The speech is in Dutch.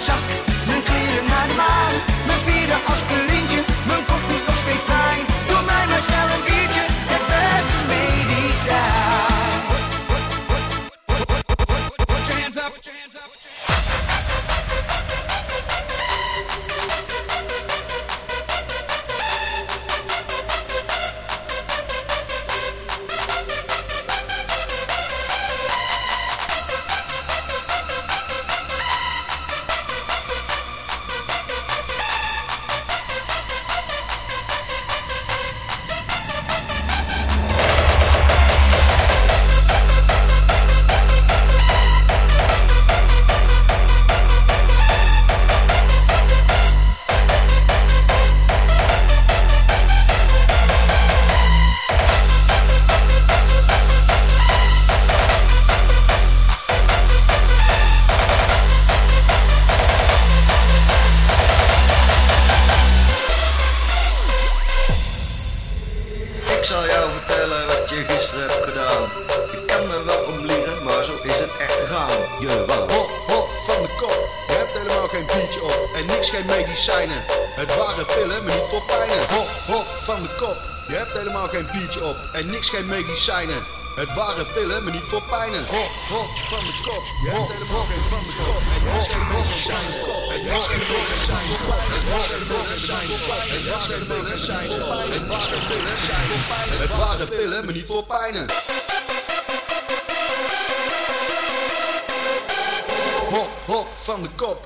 zak. Mijn kleren naar de maan, mijn aspirintje. Mijn kop doet nog steeds pijn. Doe mij maar snel een biertje, het beste medicijn. Put hands up, hands up. Ik zal jou vertellen wat je gisteren hebt gedaan. Je kan me wel om liegen, maar zo is het echt gegaan. Je was Hop, hop, van de kop. Je hebt helemaal geen biertje op en niks geen medicijnen. Het waren pillen, maar niet voor pijnen. Hop, hop, van de kop. Je hebt helemaal geen biertje op en niks geen medicijnen. Het waren pillen, maar niet voor pijnen. Hop, hop, van de kop. Je hebt helemaal geen van de kop en niks geen medicijnen. Het was geen medicijnen. Het was geen medicijnen. Het was geen medicijnen. Het was geen medicijnen. Het waren pillen, maar niet voor pijnen. Hop, hop, van de kop.